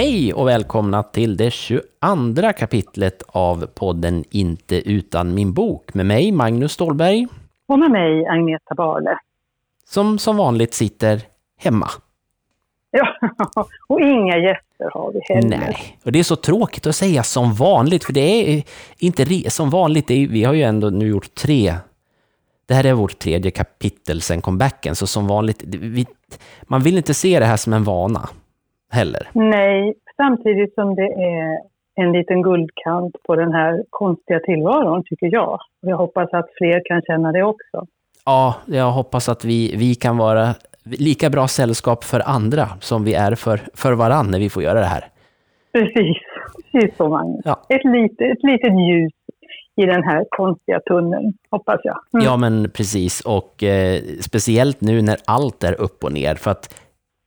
Hej och välkomna till det 22 kapitlet av podden Inte utan min bok med mig, Magnus Stålberg. Och med mig, Agneta Barle. Som som vanligt sitter hemma. Ja, och inga gäster har vi heller. Nej, och det är så tråkigt att säga som vanligt, för det är inte som vanligt. Är, vi har ju ändå nu gjort tre. Det här är vårt tredje kapitel sen comebacken, så som vanligt, vi, man vill inte se det här som en vana heller. Nej, samtidigt som det är en liten guldkant på den här konstiga tillvaron, tycker jag. Jag hoppas att fler kan känna det också. Ja, jag hoppas att vi, vi kan vara lika bra sällskap för andra som vi är för, för varann när vi får göra det här. Precis, precis så Magnus. Ja. Ett, litet, ett litet ljus i den här konstiga tunneln, hoppas jag. Mm. Ja, men precis. Och eh, speciellt nu när allt är upp och ner. För att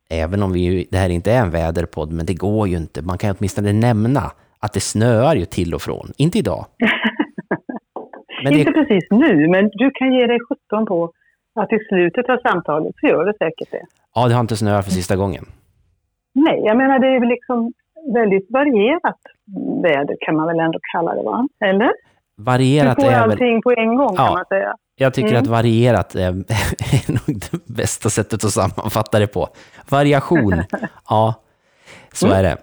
även om vi ju, det här inte är en väderpodd, men det går ju inte. Man kan ju åtminstone nämna att det snöar ju till och från. Inte idag. Men Inte det, precis nu, men du kan ge dig sjutton på att i slutet av samtalet så gör det säkert det. ja, det har inte snöat för sista gången. Nej, jag menar det är väl liksom väldigt varierat väder kan man väl ändå kalla det va? Eller? Du Varierat får är väl... allting på en gång Ja. kan man säga. Jag tycker Mm. att varierat är, är nog det bästa sättet att sammanfatta det på. Variation, ja, så är det.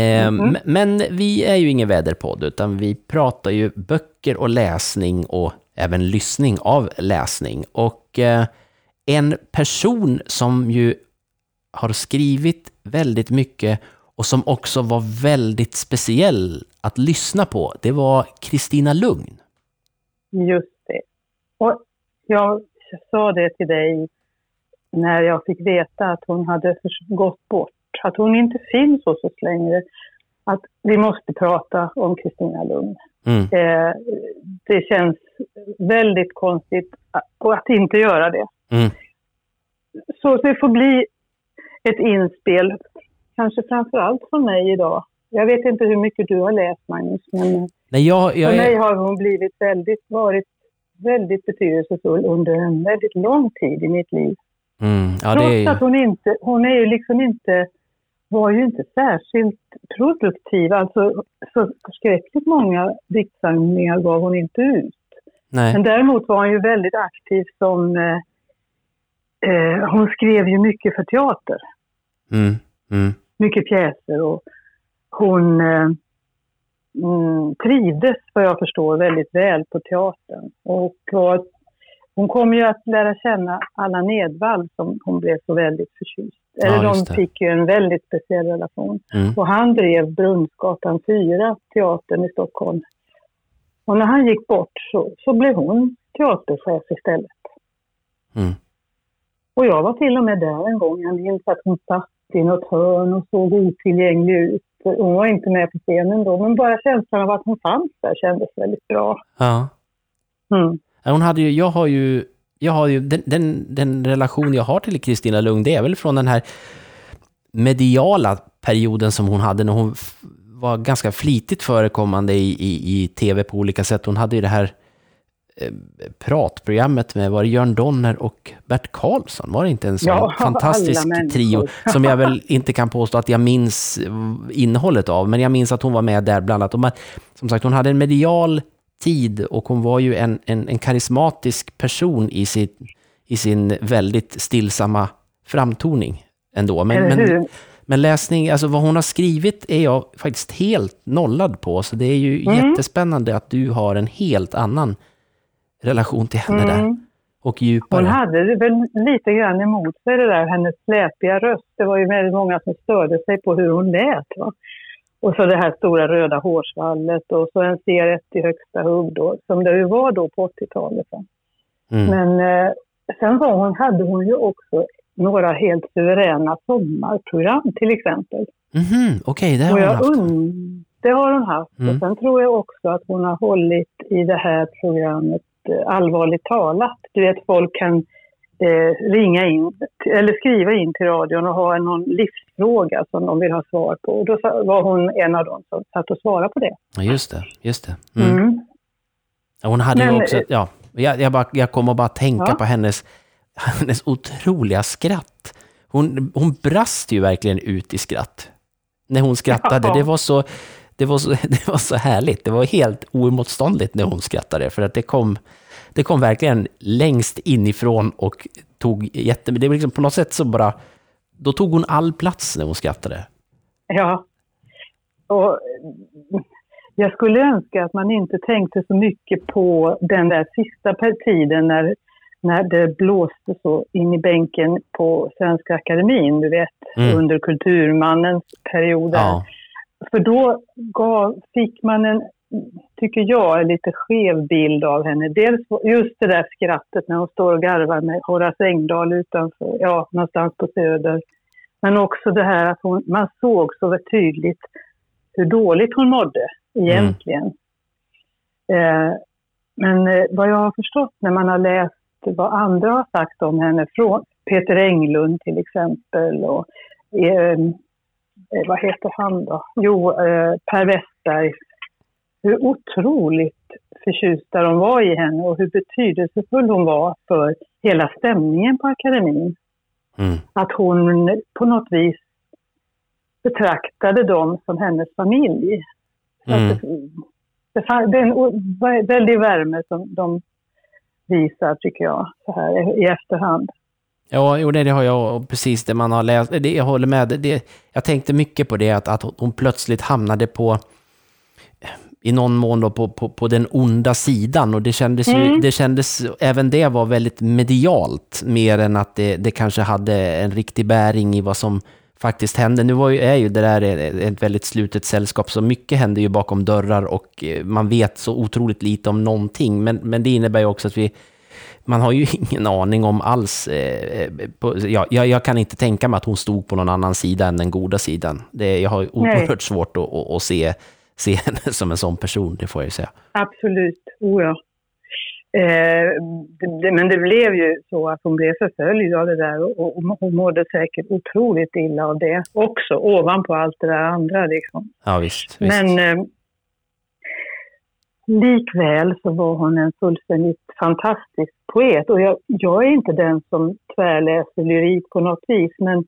Eh, m- Men vi är ju ingen väderpodd, utan vi pratar ju böcker och läsning och även lyssning av läsning. Och eh, en person som ju har skrivit väldigt mycket och som också var väldigt speciell att lyssna på, det var Kristina Lugn. Just. Och jag sa det till dig när jag fick veta att hon hade gått bort. Att hon inte finns hos oss längre. Att vi måste prata om Kristina Lugn. Mm. Eh, det känns väldigt konstigt att, att inte göra det. Mm. Så det får bli ett inspel, kanske framför allt från mig idag. Jag vet inte hur mycket du har läst Magnus, men Nej, jag, jag för mig har hon blivit väldigt, varit väldigt betydelsefull under en väldigt lång tid i mitt liv. Mm, ja, Trots att hon inte, hon är ju liksom inte, var ju inte särskilt produktiv. Alltså så förskräckligt många diktsamlingar gav hon inte ut. nej. Men däremot var hon ju väldigt aktiv som... Eh, eh, hon skrev ju mycket för teater, Mm, mm, mycket pjäser och hon eh, mm, trivdes, vad jag förstår, väldigt väl på teatern. Och var, hon kom ju att lära känna Allan Edwall som hon blev så väldigt förtjust. Eller de fick ju en väldigt speciell relation. mm. Och han drev Brunnsgatan 4, teatern i Stockholm. Och när han gick bort så, så blev hon teaterchef istället. Mm. Och jag var till och med där en gång. Jag minns att hon satt i något hörn och såg otillgänglig ut. Hon var inte med på scenen då, men bara känslan av att hon fanns där kändes väldigt bra. Ja. Mm. Hon hade ju, jag har ju, jag har ju den, den, den relation jag har till Kristina Lugn, det är väl från den här mediala perioden som hon hade när hon var ganska flitigt förekommande i, i, i tv på olika sätt. Hon hade ju det här pratprogrammet med, var det Jörn Donner och Bert Karlsson? Var det inte en sån Ja, fantastisk trio som jag väl inte kan påstå att jag minns eh, innehållet av, men jag minns att hon var med där bland annat. Som sagt, hon hade en medial tid och hon var ju en, en, en karismatisk person i, sitt, i sin väldigt stillsamma framtoning ändå. Men, men, men läsning, alltså vad hon har skrivit är jag faktiskt helt nollad på, så det är ju Mm. jättespännande att du har en helt annan relation till henne där. Mm. Och djupare. Hon hade det väl lite grann emot sig det där, hennes släpiga röst. Det var ju väldigt många som störde sig på hur hon lät. Va? Och så det här stora röda hårsvallet och så en C1 i högsta hugg då, som det ju var då på 80-talet. Va? Mm. Men eh, sen var hon, hade hon ju också några helt suveräna sommarprogram till exempel. Mhm, Okej, det har Och hon haft. und- det har hon haft. Mm. Och sen tror jag också att hon har hållit i det här programmet allvarligt talat. Du vet, folk kan eh, ringa in eller skriva in till radion och ha någon livsfråga som de vill ha svar på. Och då var hon en av dem som satt och svarade på det. Ja, just det. Just det. Mm. Mm. Ja, Hon hade ju Men, också, eh, ja, jag, jag, bara, jag kom att bara tänka Ja. på hennes, hennes otroliga skratt. Hon, hon brast ju verkligen ut i skratt. när hon skrattade. Ja. Det, var så, det, var så, det var så härligt. Det var helt oemotståndligt när hon skrattade, för att det kom, det kom verkligen längst inifrån och tog jätte... Det var liksom på något sätt så bara... Då tog hon all plats när hon skrattade. Ja. Och jag skulle önska att man inte tänkte så mycket på den där sista tiden när, när det blåste så in i bänken på Svenska Akademin, du vet, Mm. under Kulturmannens period. Ja, för då gav, fick man en, tycker jag, en lite skev bild av henne. Dels just det där skrattet när hon står och garvar med Horace Engdahl utanför, ja, någonstans på Söder. Men också det här att hon, man såg så tydligt hur dåligt hon mådde egentligen. Eh, men eh, vad jag har förstått när man har läst vad andra har sagt om henne, från Peter Englund till exempel och eh, vad heter han då? Jo, eh, Per Westberg. Hur otroligt förtjusta de var i henne och hur betydelsefull hon var för hela stämningen på akademin. mm, Att hon på något vis betraktade dem som hennes familj. Mm. det, det, det är en väldig värme som de visar, tycker jag, så här i efterhand. Ja, jo, det, det har jag och precis det man har läst. Det, jag håller med. Det, jag tänkte mycket på det, att, att hon plötsligt hamnade på, i någon mån då, på, på, på den onda sidan. Och det kändes, ju, Mm. det kändes, även det var väldigt medialt, mer än att det, det kanske hade en riktig bäring i vad som faktiskt hände. Nu var ju, är ju det där ett väldigt slutet sällskap, så mycket händer ju bakom dörrar och eh, man vet så otroligt lite om någonting. Men, men det innebär ju också att vi, man har ju ingen aning om alls. Eh, på, ja, jag, jag kan inte tänka mig att hon stod på någon annan sida än den goda sidan. Det, jag har ju Nej. oerhört svårt att, att, att se, se henne som en sån person, det får jag ju säga. Absolut, o ja. Eh, det, men det blev ju så att hon blev förföljd av det där och, och hon mådde säkert otroligt illa av det också, ovanpå allt det där andra. Liksom. Ja, visst. visst. Men eh, likväl så var hon en fullständigt fantastisk poet. Och jag, jag är inte den som tvärläser lyrik på något vis, men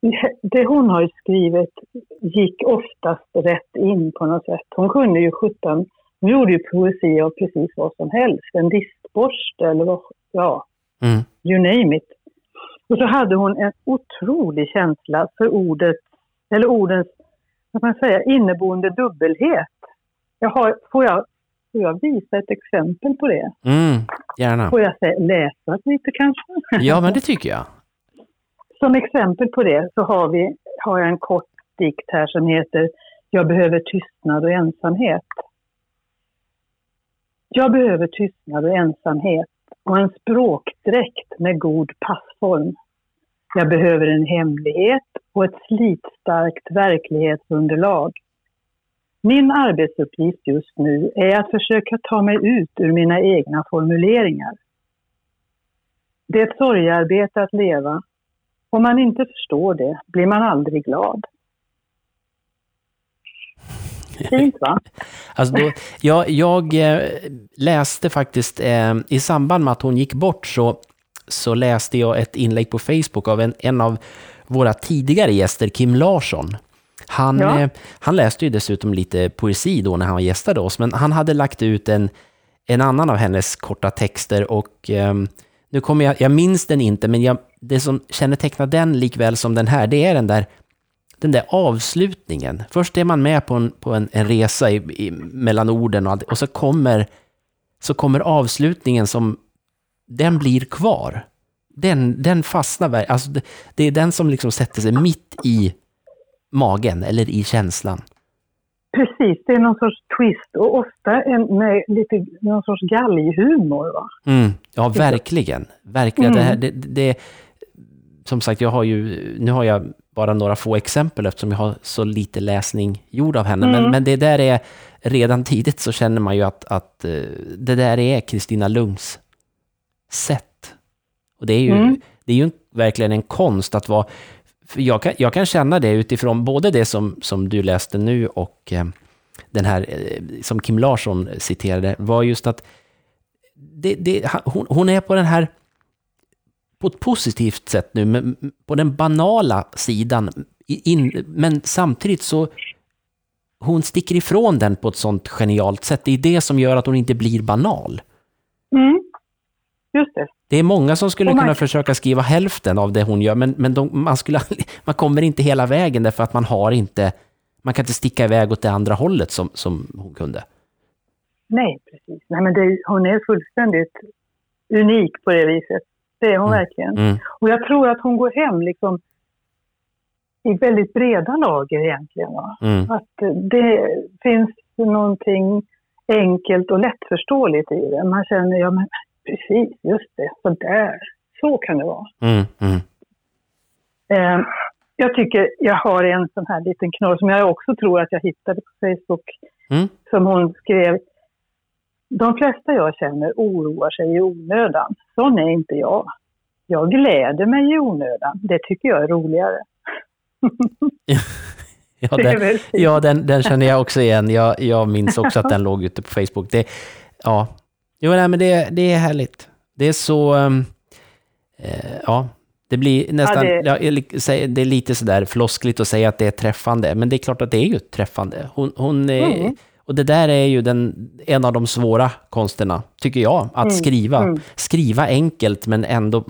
det hon har skrivit gick oftast rätt in på något sätt. Hon kunde ju sjutton, hon gjorde ju poesi av precis vad som helst. En diskborste eller vad, ja, Mm. you name it. Och så hade hon en otrolig känsla för ordet, eller ordens, vad man säga, inneboende dubbelhet. Jag har, får, jag, får jag visa ett exempel på det? Mm, gärna. Får jag läsa lite kanske? Ja, men det tycker jag. Som exempel på det så har, vi, har jag en kort dikt här som heter Jag behöver tystnad och ensamhet. Jag behöver tystnad och ensamhet och en språkdräkt med god passform. Jag behöver en hemlighet och ett slitstarkt verklighetsunderlag. Min arbetsuppgift just nu är att försöka ta mig ut ur mina egna formuleringar. Det är ett sorgearbete att leva om man inte förstår det blir man aldrig glad. Fint va? Alltså då, jag, jag eh, läste faktiskt, eh, i samband med att hon gick bort så, så läste jag ett inlägg på Facebook av en, en av våra tidigare gäster, Kim Larsson. Han, Ja. eh, han läste ju dessutom lite poesi då när han gästade oss, men han hade lagt ut en, en annan av hennes korta texter och ehm, nu kommer jag, jag minns den inte, men jag, det som kännetecknar den likväl som den här, det är den där, den där avslutningen. Först är man med på en, på en, en resa i, i, mellan orden och, allt, och så kommer, så kommer avslutningen som, den blir kvar. Den, den fastnar, alltså det, det är den som liksom sätter sig mitt i magen eller i känslan. Precis, det är någon sorts twist och ofta en, med lite, någon sorts galghumor. Va? Mm, ja, verkligen. Verkligen. Mm. Det, här, det, det, som sagt, jag har ju, nu har jag bara några få exempel eftersom jag har så lite läsning gjord av henne. Men, Mm. men det där är, redan tidigt så känner man ju att, att eh, det där är Kristina Lungs sätt. Och det är ju, Mm. det är ju verkligen en konst att vara... För jag, kan, jag kan känna det utifrån både det som, som du läste nu och eh, den här eh, som Kim Larsson citerade, var just att det, det, hon, hon är på den här, på ett positivt sätt nu, men på den banala sidan in, men samtidigt så hon sticker ifrån den på ett sånt genialt sätt. Det är det som gör att hon inte blir banal. Mm. Just det. Det är många som skulle man- kunna försöka skriva hälften av det hon gör, men, men de, man, skulle, man kommer inte hela vägen därför att man har inte, man kan inte sticka iväg åt det andra hållet som, som hon kunde. Nej, precis. Nej, men det, hon är fullständigt unik på det viset. Det är hon Mm. verkligen. Mm. Och jag tror att hon går hem liksom i väldigt breda lager egentligen. Mm. Att det finns någonting enkelt och lättförståeligt i det. Man känner, ja men precis, just det, så där. Så kan det vara. Mm. Mm. Eh, jag tycker jag har en sån här liten knorr som jag också tror att jag hittade på Facebook. Mm. Som hon skrev. De flesta jag känner oroar sig i onödan. Sån är inte jag. Jag gläder mig i onödan. Det tycker jag är roligare. Ja, den, ja den, den känner jag också igen. Jag, jag minns också att den låg ute på Facebook. Det, ja, jo, nej, men det, det är härligt. Det är så... ehm, eh, ja, det blir nästan... Ja, det- det... är lite sådär floskligt att säga att det är träffande, men det är klart att det är ju träffande. Hon, hon är, Mm. Och det där är ju den, en av de svåra konsterna, tycker jag, att Mm, skriva. mm. Skriva enkelt, men ändå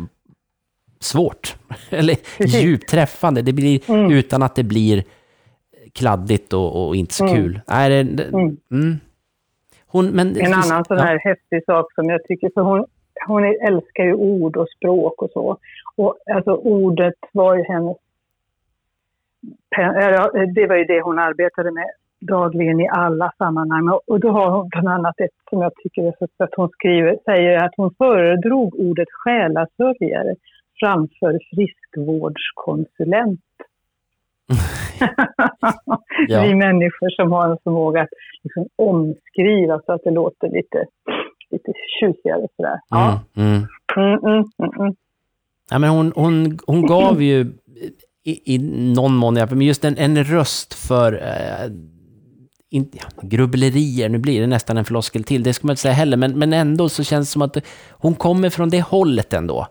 svårt. Eller Precis. djupt träffande. Det blir Mm. utan att det blir kladdigt och, och inte så Mm. kul. Nej, det, det, mm. Hon, men, En annan sån ja. här häftig sak som jag tycker, för hon, hon älskar ju ord och språk och så. Och alltså ordet var ju hennes... Det var ju det hon arbetade med dagligen i alla sammanhang. Och- Och då har hon bland annat ett som jag tycker är så att hon skriver, säger att hon föredrog ordet själasörjare framför friskvårdskonsulent. Ja. Vi människor som har en förmåga att liksom omskriva så att det låter lite, lite tjusigare sådär. Ja. Mm, mm. Mm, mm, mm, mm. Ja, men hon, hon, hon gav ju i, i någon mån, men just en, en röst för eh, in, ja, grubblerier, nu blir det nästan en floskel till, det ska man inte säga heller, men, men ändå så känns det som att hon kommer från det hållet ändå.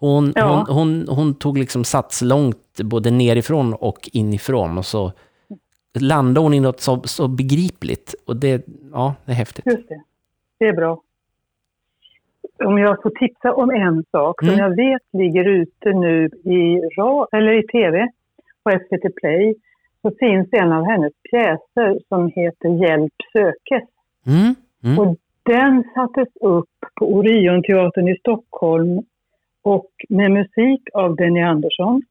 Hon, Ja. hon, hon, hon tog liksom sats långt både nerifrån och inifrån och så landade hon i något så, så begripligt. Och det, ja, det är häftigt. Just det. Det är bra. Om jag får tipsa om en sak som Mm. jag vet ligger ute nu i, ra- eller i tv på SVT Play så finns en av hennes pjäser som heter Hjälp sökes. Mm, mm, Och den sattes upp på Orionteatern i Stockholm och med musik av Benny Andersson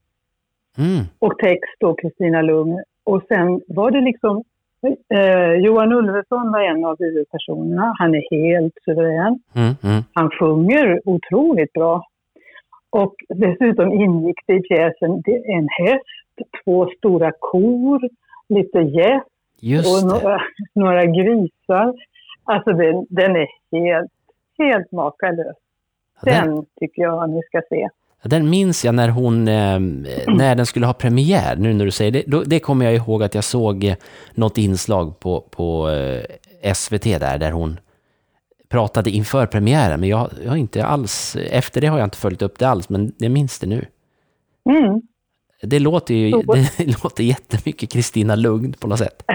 mm, och text då Kristina Lugn. Och sen var det liksom eh, Johan Ulveson var en av huvudpersonerna. Han är helt suverän. mm, mm. Han sjunger otroligt bra. Och dessutom ingick det i pjäsen en häst, två stora kor, lite gäss och några, några grisar. Alltså den, den är helt, helt makalös. Den, Den tycker jag ni ska se. den minns jag när hon, eh, när den skulle ha premiär, nu när du säger det. Då, det kommer jag ihåg att jag såg eh, något inslag på, på eh, SVT där, där hon pratade inför premiären. Men jag, jag har inte alls, efter det har jag inte följt upp det alls, men jag minns det nu. Mm. Det låter ju det låter jättemycket Kristina Lugn på något sätt.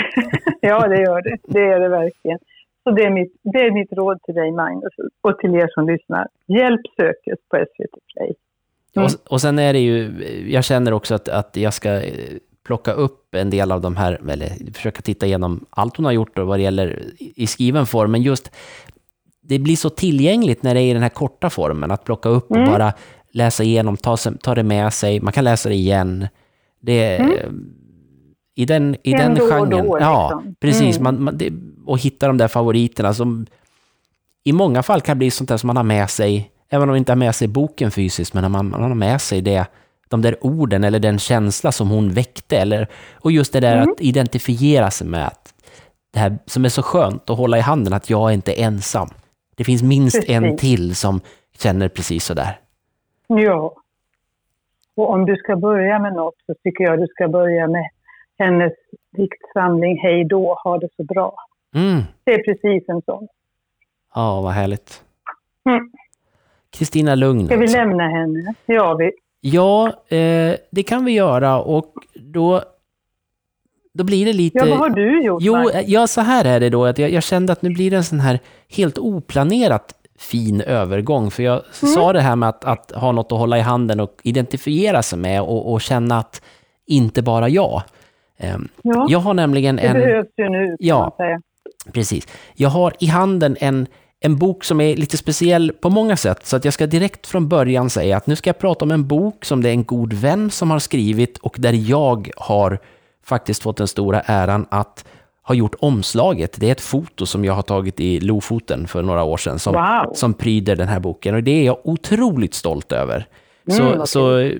Ja, det gör det. Det är det verkligen. Så det är mitt, det är mitt råd till dig, Magnus, och till er som lyssnar. Hjälp sökes på SVT Play. Mm. Och, och sen är det ju, jag känner också att, att jag ska eh, plocka upp en del av de här, eller försöka titta igenom allt hon har gjort och vad det gäller i i skriven form, men just det blir så tillgängligt när det är i den här korta formen, att plocka upp och Mm. bara läsa igenom, ta, ta det med sig, man kan läsa det igen. Det, I den, i En den då och genren. då, ja, liksom. precis. Mm. Man, man, det, och hitta de där favoriterna som i många fall kan bli sånt där som man har med sig, även om man inte har med sig boken fysiskt, men man, man har med sig det, de där orden eller den känsla som hon väckte. Eller, och just det där Mm. att identifiera sig med att det här som är så skönt att hålla i handen, att jag är inte ensam. Det finns minst en Precis. till som känner precis så där. Ja. Och om du ska börja med något så tycker jag du ska börja med hennes diktsamling Hej då, ha det så bra. Mm. Det är precis en sån. Ja, vad härligt. Mm. Kristina Lugn. Ska vi alltså. lämna henne? Ja, vi, Ja, eh, det kan vi göra och då, då blir det lite... Ja, vad har du gjort? Jo, Max? ja, så här är det då, att jag, jag kände att nu blir det en sån här helt oplanerat fin övergång. För jag sa det här med att, att ha något att hålla i handen och identifiera sig med och, och känna att inte bara jag. Ehm, Ja, Jag har nämligen det en... behövs ju nu, kan Ja. man säga. Precis. Jag har i handen en, en bok som är lite speciell på många sätt, så att jag ska direkt från början säga att nu ska jag prata om en bok som det är en god vän som har skrivit och där jag har faktiskt fått den stora äran att ha gjort omslaget. Det är ett foto som jag har tagit i Lofoten för några år sedan som, Wow. som pryder den här boken och det är jag otroligt stolt över. Mm, så, så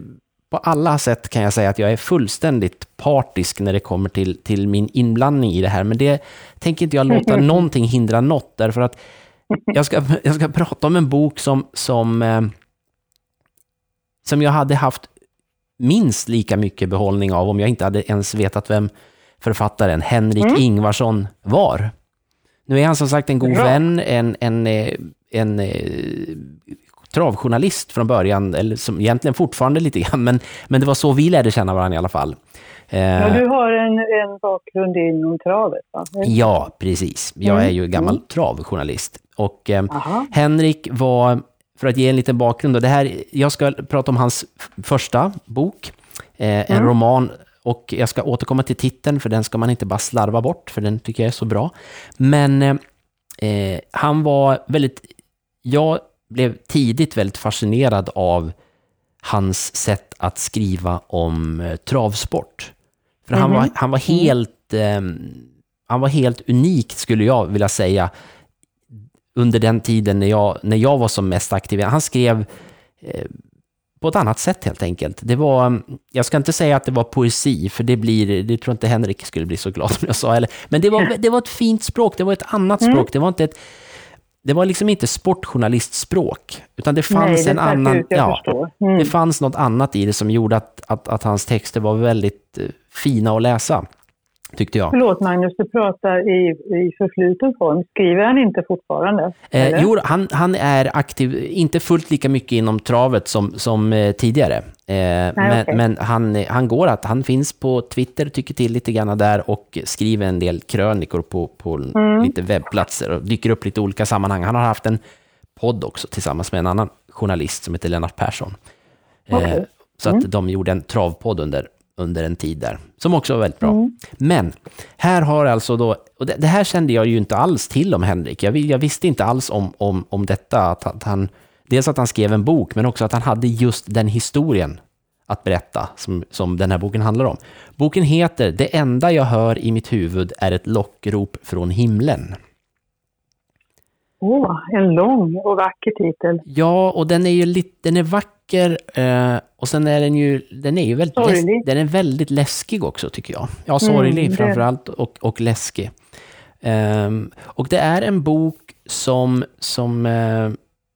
på alla sätt kan jag säga att jag är fullständigt partisk när det kommer till, till min inblandning i det här. Men det tänker inte jag låta någonting hindra något, därför att jag ska, jag ska prata om en bok som, som, eh, som jag hade haft minst lika mycket behållning av om jag inte hade ens vetat vem författaren Henrik Mm. Ingvarsson var. Nu är han som sagt en god Bra. vän, en, en, eh, en eh, travjournalist från början, eller som egentligen fortfarande lite grann, men, men det var så vi lärde känna varandra i alla fall. Eh, Ja, du har en, en bakgrund inom travet, va? Ja, precis. Jag Mm. är ju gammal travjournalist. Och eh. Henrik var, för att ge en liten bakgrund, då, det här, jag ska prata om hans första bok, eh, en Mm. roman, och jag ska återkomma till titeln, för den ska man inte bara slarva bort, för den tycker jag är så bra. Men eh, eh, han var väldigt, jag blev tidigt väldigt fascinerad av hans sätt att skriva om eh, travsport. För han, Mhm. var, han var helt, eh, han var helt unik skulle jag vilja säga under den tiden när jag, när jag var som mest aktiv. Han skrev eh, på ett annat sätt helt enkelt. Det var, jag ska inte säga att det var poesi, för det blir, det tror jag inte Henrik skulle bli så glad om jag sa, eller, men det var, det var ett fint språk, det var ett annat Mm. språk, det var inte ett det var liksom inte sportjournalistspråk, utan det fanns Nej, en annan... jag förstår. Mm. Det fanns något annat i det som gjorde att, att, att hans texter var väldigt eh, fina att läsa, tyckte jag. Förlåt Magnus, du pratar i, i förfluten form. Skriver han inte fortfarande? Eh, jo, han, han är aktiv, inte fullt lika mycket inom travet som, som eh, tidigare. Eh, men okej. men han, han går att, han finns på Twitter, tycker till lite grann där och skriver en del krönikor på, på Mm. lite webbplatser och dyker upp lite olika sammanhang. Han har haft en podd också tillsammans med en annan journalist som heter Lennart Persson. Eh. Mm. så att de gjorde en travpodd under, under en tid där, som också var väldigt bra. Mm. Men här har alltså då, och det, det här kände jag ju inte alls till om Henrik. Jag, jag visste inte alls om, om, om detta, att, att han, dels att han skrev en bok, men också att han hade just den historien att berätta som, som den här boken handlar om. Boken heter Det enda jag hör i mitt huvud är ett lockrop från himlen. Åh, en lång och vacker titel. Ja, och den är ju lite, den är vacker eh, och sen är den ju, den är ju väldigt, läs, den är väldigt läskig också tycker jag. Ja, sorglig det- framförallt och, och läskig. Ehm, och det är en bok som, som eh,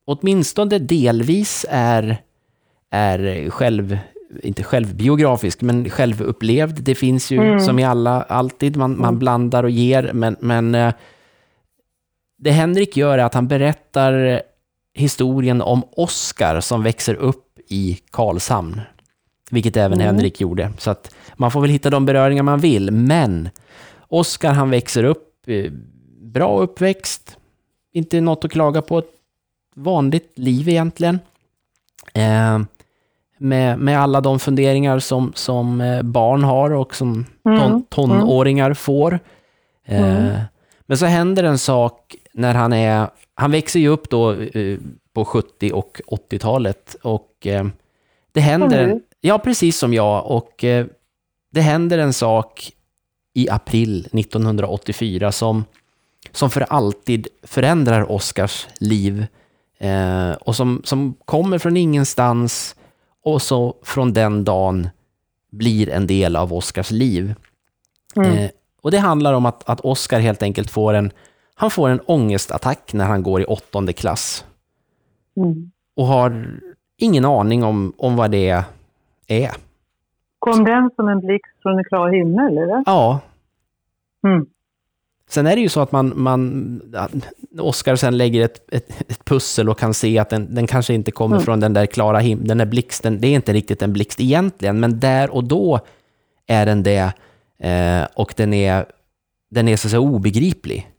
åtminstone delvis är, är själv, inte självbiografisk, men självupplevd. Det finns ju Mm. som i alla, alltid, man, man blandar och ger, men, men eh, det Henrik gör är att han berättar historien om Oscar som växer upp i Karlshamn. Vilket även Mm. Henrik gjorde. Så att man får väl hitta de beröringar man vill. Men Oscar han växer upp, eh, bra uppväxt, inte något att klaga på. Ett vanligt liv egentligen. Eh, med, med alla de funderingar som, som eh, barn har och som ton, Mm, tonåringar får. Eh, Mm. Men så händer en sak när han är... Han växer ju upp då eh, på 70 och 80-talet och eh, det händer... Du. ja, precis som jag. Och eh, det händer en sak i april 1984 som, som för alltid förändrar Oscars liv eh, och som, som kommer från ingenstans och så från den dagen blir en del av Oscars liv. Mm. Eh, och det handlar om att, att Oscar helt enkelt får en, han får en ångestattack när han går i åttonde klass Mm. och har ingen aning om, om vad det är. Kom den som en blixt från en klar himmel, eller? Ja, Mm. Sen är det ju så att man, man Oskar sen lägger ett, ett, ett, pussel och kan se att den, den kanske inte kommer mm. från den där klara himlen, den där blixten, det är inte riktigt en blixt egentligen, men där och då är den det, eh, och den är, den är så att säga obegriplig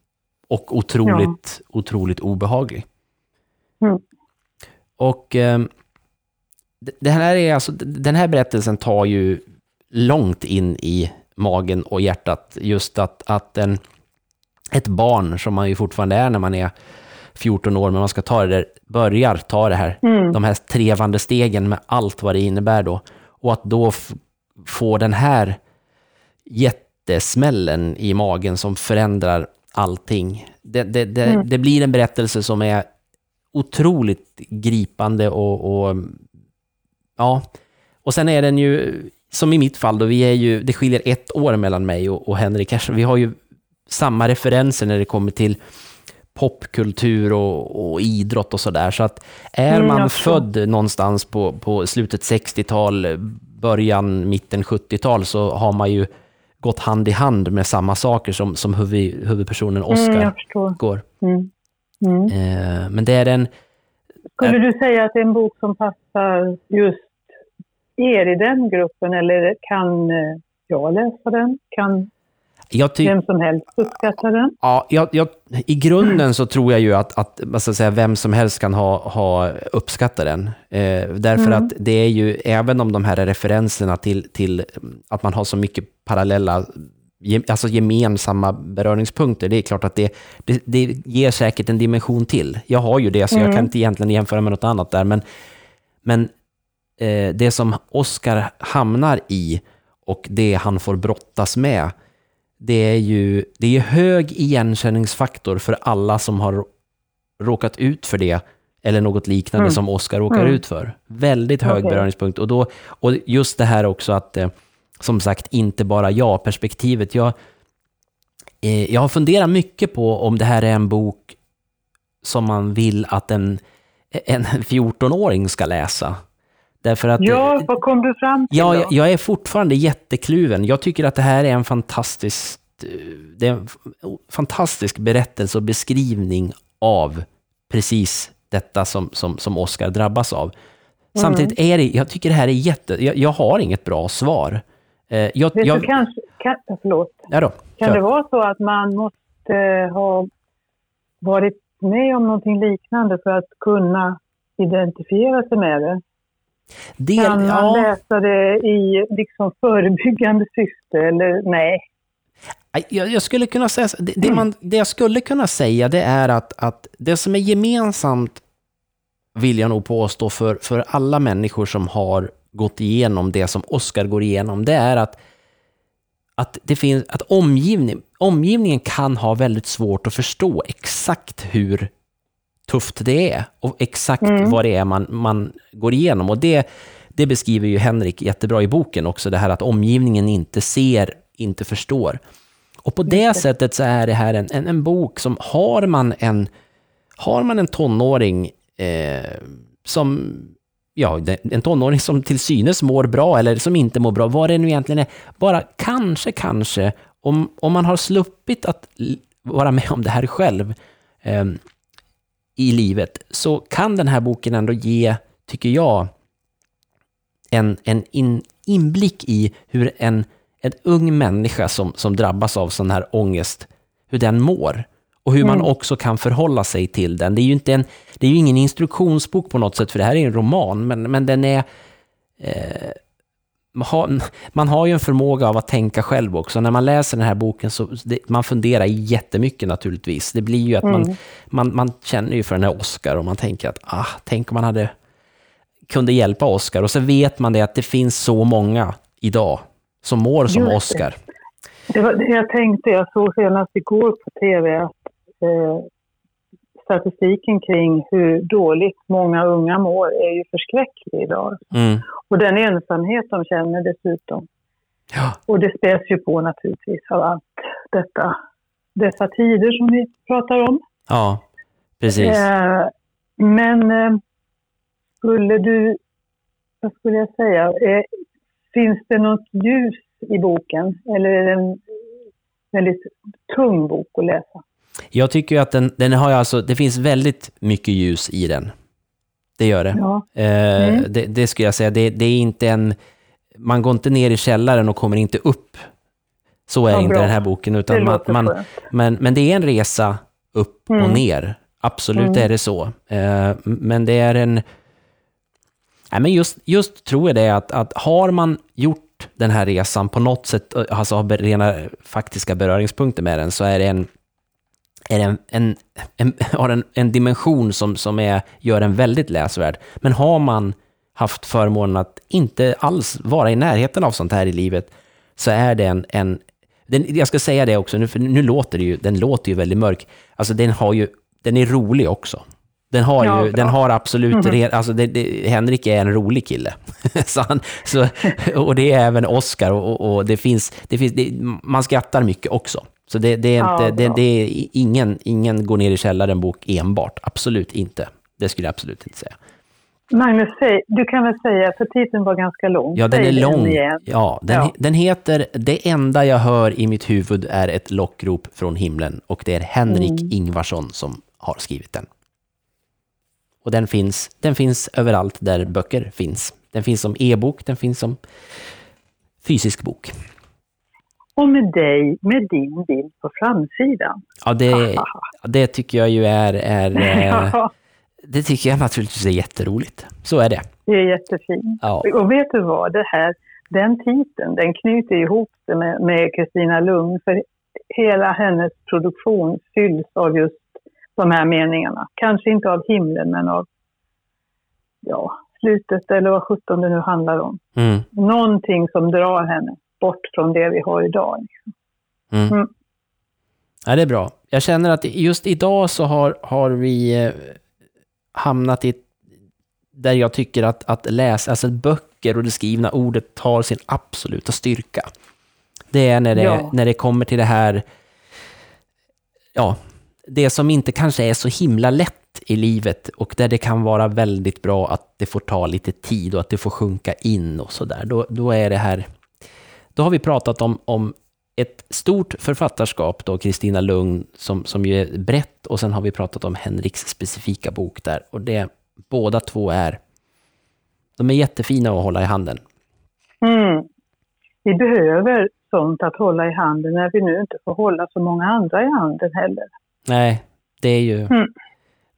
och otroligt, ja. otroligt obehaglig. Mm. Och eh, det här är alltså, den här berättelsen tar ju långt in i magen och hjärtat, just att, att en ett barn, som man ju fortfarande är när man är 14 år, men man ska ta det där, börjar ta det här, mm. de här trevande stegen med allt vad det innebär då. Och att då få den här jättesmällen i magen som förändrar allting. Det, det, det, mm. det blir en berättelse som är otroligt gripande och, och, ja. Och sen är den ju, som i mitt fall då, vi är ju, det skiljer ett år mellan mig och, och Henrik Vi har ju samma referenser när det kommer till popkultur och, och idrott och sådär. Så att är mm, man född någonstans på, på slutet 60-tal, början, mitten 70-tal så har man ju gått hand i hand med samma saker som, som huvud, huvudpersonen Oscar mm, går. Mm. Mm. Eh, men det är en... Skulle du säga att det är en bok som passar just er i den gruppen eller kan eh, jag läsa den? Kan jag vem som helst uppskattar den? Ja, jag, jag, I grunden så tror jag ju att, att vad ska säga, vem som helst kan ha, ha uppskattat den. Eh, därför mm. att det är ju, även om de här referenserna till, till att man har så mycket parallella alltså gemensamma beröringspunkter. Det är klart att det, det, det ger säkert en dimension till. Jag har ju det, så mm. jag kan inte egentligen jämföra med något annat där. Men, men eh, det som Oscar hamnar i och det han får brottas med, det är ju det är hög igenkänningsfaktor för alla som har råkat ut för det eller något liknande mm. som Oscar råkar mm. ut för. Väldigt hög okay. beröringspunkt. Och, då, och just det här också att, eh, som sagt, inte bara jag-perspektivet. Jag, eh, jag har funderat mycket på om det här är en bok som man vill att en, en 14-åring ska läsa. Därför att, ja, vad kom du fram till ja, jag, jag är fortfarande jättekluven. Jag tycker att det här är en fantastisk, det är en fantastisk berättelse och beskrivning av precis detta som, som, som Oscar drabbas av. Mm. Samtidigt är det, jag tycker det här är jätte, jag, jag har inget bra svar. Eh, jag, jag, du, kanske, kan, förlåt. Ja då, kan det vara så att man måste ha varit med om någonting liknande för att kunna identifiera sig med det? Del, kan man ja. läsa det i liksom förebyggande syfte eller nej? Jag, jag skulle kunna säga, det, det, man, det jag skulle kunna säga det är att, att det som är gemensamt, vill jag nog påstå, för, för alla människor som har gått igenom det som Oscar går igenom, det är att, att, det finns, att omgivning, omgivningen kan ha väldigt svårt att förstå exakt hur tufft det är och exakt mm. vad det är man, man går igenom. Och det, det beskriver ju Henrik jättebra i boken också, det här att omgivningen inte ser, inte förstår. Och på det sättet så är det här en, en, en, bok som har man en, har man en tonåring eh, som ja, en tonåring som till synes mår bra eller som inte mår bra, vad det nu egentligen är. Bara kanske, kanske, om, om man har sluppit att vara med om det här själv, eh, i livet så kan den här boken ändå ge, tycker jag, en, en in, inblick i hur en, en ung människa som, som drabbas av sån här ångest, hur den mår. Och hur mm. man också kan förhålla sig till den. Det är ju, inte en, det är ingen instruktionsbok på något sätt, för det här är en roman, men, men den är... Eh, man har, man har ju en förmåga av att tänka själv också. När man läser den här boken så det, man funderar jättemycket naturligtvis. Det blir ju att mm. man, man, man känner ju för den här Oscar och man tänker att ah, tänk om man hade kunde hjälpa Oscar. Och så vet man det att det finns så många idag som mår som Just Oscar. Det. det var det jag tänkte. Jag såg senast igår på tv att eh, statistiken kring hur dåligt många unga mår är ju förskräcklig idag. Mm. Och den ensamhet de känner dessutom. Ja. Och det späs ju på naturligtvis av allt detta, dessa tider som vi pratar om. Ja, precis. Eh, men eh, skulle du, vad skulle jag säga, eh, finns det något ljus i boken? Eller är den väldigt tung bok att läsa. Jag tycker ju att den, den har alltså, det finns väldigt mycket ljus i den. Det gör det. Ja. Eh, Mm. det, det skulle jag säga. Det, det är inte en... Man går inte ner i källaren och kommer inte upp. Så är Ja, inte bra. den här boken. Utan man, man, men, men det är en resa upp och Mm. ner. Absolut Mm. är det så. Eh, men det är en... Nej, men just, just tror jag det att, att har man gjort den här resan på något sätt, eh, alltså har rena faktiska beröringspunkter med den, så är det en, är en, en, en, har en, en dimension som, som är, gör den väldigt läsvärd. Men har man haft förmånen att inte alls vara i närheten av sånt här i livet, så är det en... en den, jag ska säga det också, nu, för nu låter det ju, den låter ju väldigt mörk. Alltså den har ju, den är rolig också. Den har ju, den har absolut, re- alltså det, det, Henrik är en rolig kille. så han, så, och det är även Oscar och, och, och det finns, det finns det, man skrattar mycket också. Så det, det är Ja, inte, det, bra. det är ingen, ingen går ner i källaren-bok enbart. Absolut inte. Det skulle jag absolut inte säga. Magnus, säg, du kan väl säga, för titeln var ganska lång. Ja, den Säg är lång. Ja, den, Ja. den heter Det enda jag hör i mitt huvud är ett lockrop från himlen och det är Henrik Mm. Ingvarsson som har skrivit den. Och den finns, den finns överallt där böcker finns. Den finns som e-bok, den finns som fysisk bok. Och med dig, med din bild på framsidan. Ja, det, det tycker jag ju är, är eh, Ja, det tycker jag naturligtvis är jätteroligt. Så är det. det är jättefint. Ja, Och vet du vad, det här, den titeln, den knyter ihop det med Kristina Lugn. För hela hennes produktion fylls av just de här meningarna. Kanske inte av himlen, men av ja, slutet eller vad sjutton det nu handlar om. mm, Någonting som drar henne bort från det vi har idag. mm. Mm. Ja, det är bra. Jag känner att just idag så har, har vi eh, hamnat i där jag tycker att, att läsa, alltså böcker och det skrivna ordet tar sin absoluta styrka. Det är när det, Ja. när det kommer till det här, ja, det som inte kanske är så himla lätt i livet och där det kan vara väldigt bra att det får ta lite tid och att det får sjunka in och sådär. Då, då är det här, då har vi pratat om, om ett stort författarskap då, Kristina Lugn, som, som ju är brett, och sen har vi pratat om Henriks specifika bok där. Och det, båda två är, de är jättefina att hålla i handen. Mm. Vi behöver sånt att hålla i handen när vi nu inte får hålla så många andra i handen heller. Nej, det är ju... Mm.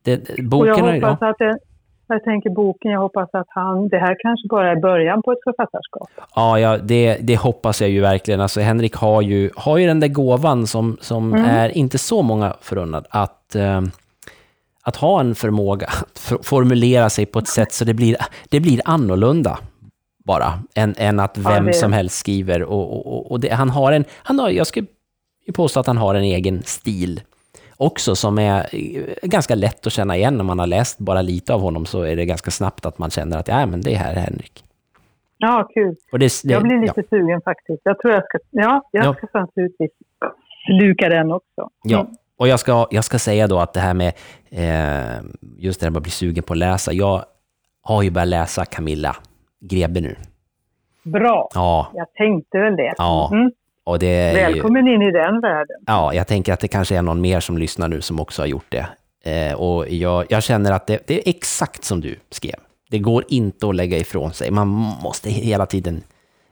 Det, Och jag boken är ju... hoppas att det, jag tänker boken, jag hoppas att han, det här kanske bara är början på ett författarskap. Ja, ja det, det hoppas jag ju verkligen. Alltså, Henrik har ju, har ju den där gåvan som, som Mm. är inte så många förunnad, att, eh, att ha en förmåga att for- formulera sig på ett sätt så det blir, det blir annorlunda bara, än, än att Ja, vem det- som helst skriver. Och, och, och- det, han har en, han har, jag skulle påstå att han har en egen stil också som är ganska lätt att känna igen. När man har läst bara lite av honom så är det ganska snabbt att man känner att ja, men det här är Henrik. Ja, kul. Det, det, Jag blir ja. lite sugen faktiskt. Jag tror jag ska, ja, jag Ja. ska naturligtvis luka den också. Ja, Mm. och jag ska, jag ska säga då att det här med eh, just det här med att bli sugen på att läsa. Jag har ju börjat läsa Camilla Grebe nu. Bra. Ja, Jag tänkte väl det. ja. Mm. Och det är ju, Välkommen in i den världen. ja, jag tänker att det kanske är någon mer som lyssnar nu som också har gjort det. Eh, och jag, jag känner att det, det är exakt som du skrev. Det går inte att lägga ifrån sig. Man måste hela tiden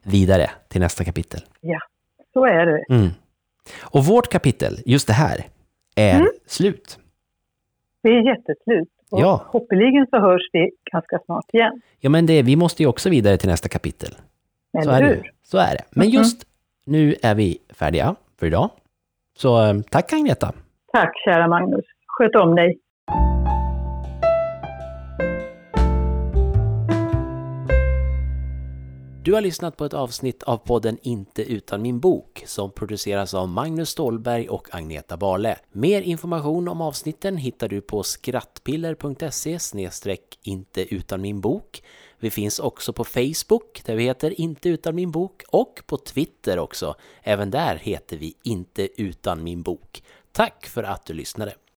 vidare till nästa kapitel. Ja, så är det. Mm. Och vårt kapitel, just det här, är Mm. slut. Det är jätteslut. Och Ja. Hoppeligen så hörs vi ganska snart igen. Ja, men det, vi måste ju också vidare till nästa kapitel. Så Eller är, det. hur? ju. så är det. Men just nu är vi färdiga för idag. Så eh, tack Agneta. Tack kära Magnus. Sköt om dig. Du har lyssnat på ett avsnitt av podden Inte utan min bok som produceras av Magnus Stålberg och Agneta Barle. Mer information om avsnitten hittar du på skrattpiller.se inte utan min bok. Vi finns också på Facebook där vi heter Inte utan min bok och på Twitter också. Även där heter vi Inte utan min bok. Tack för att du lyssnade!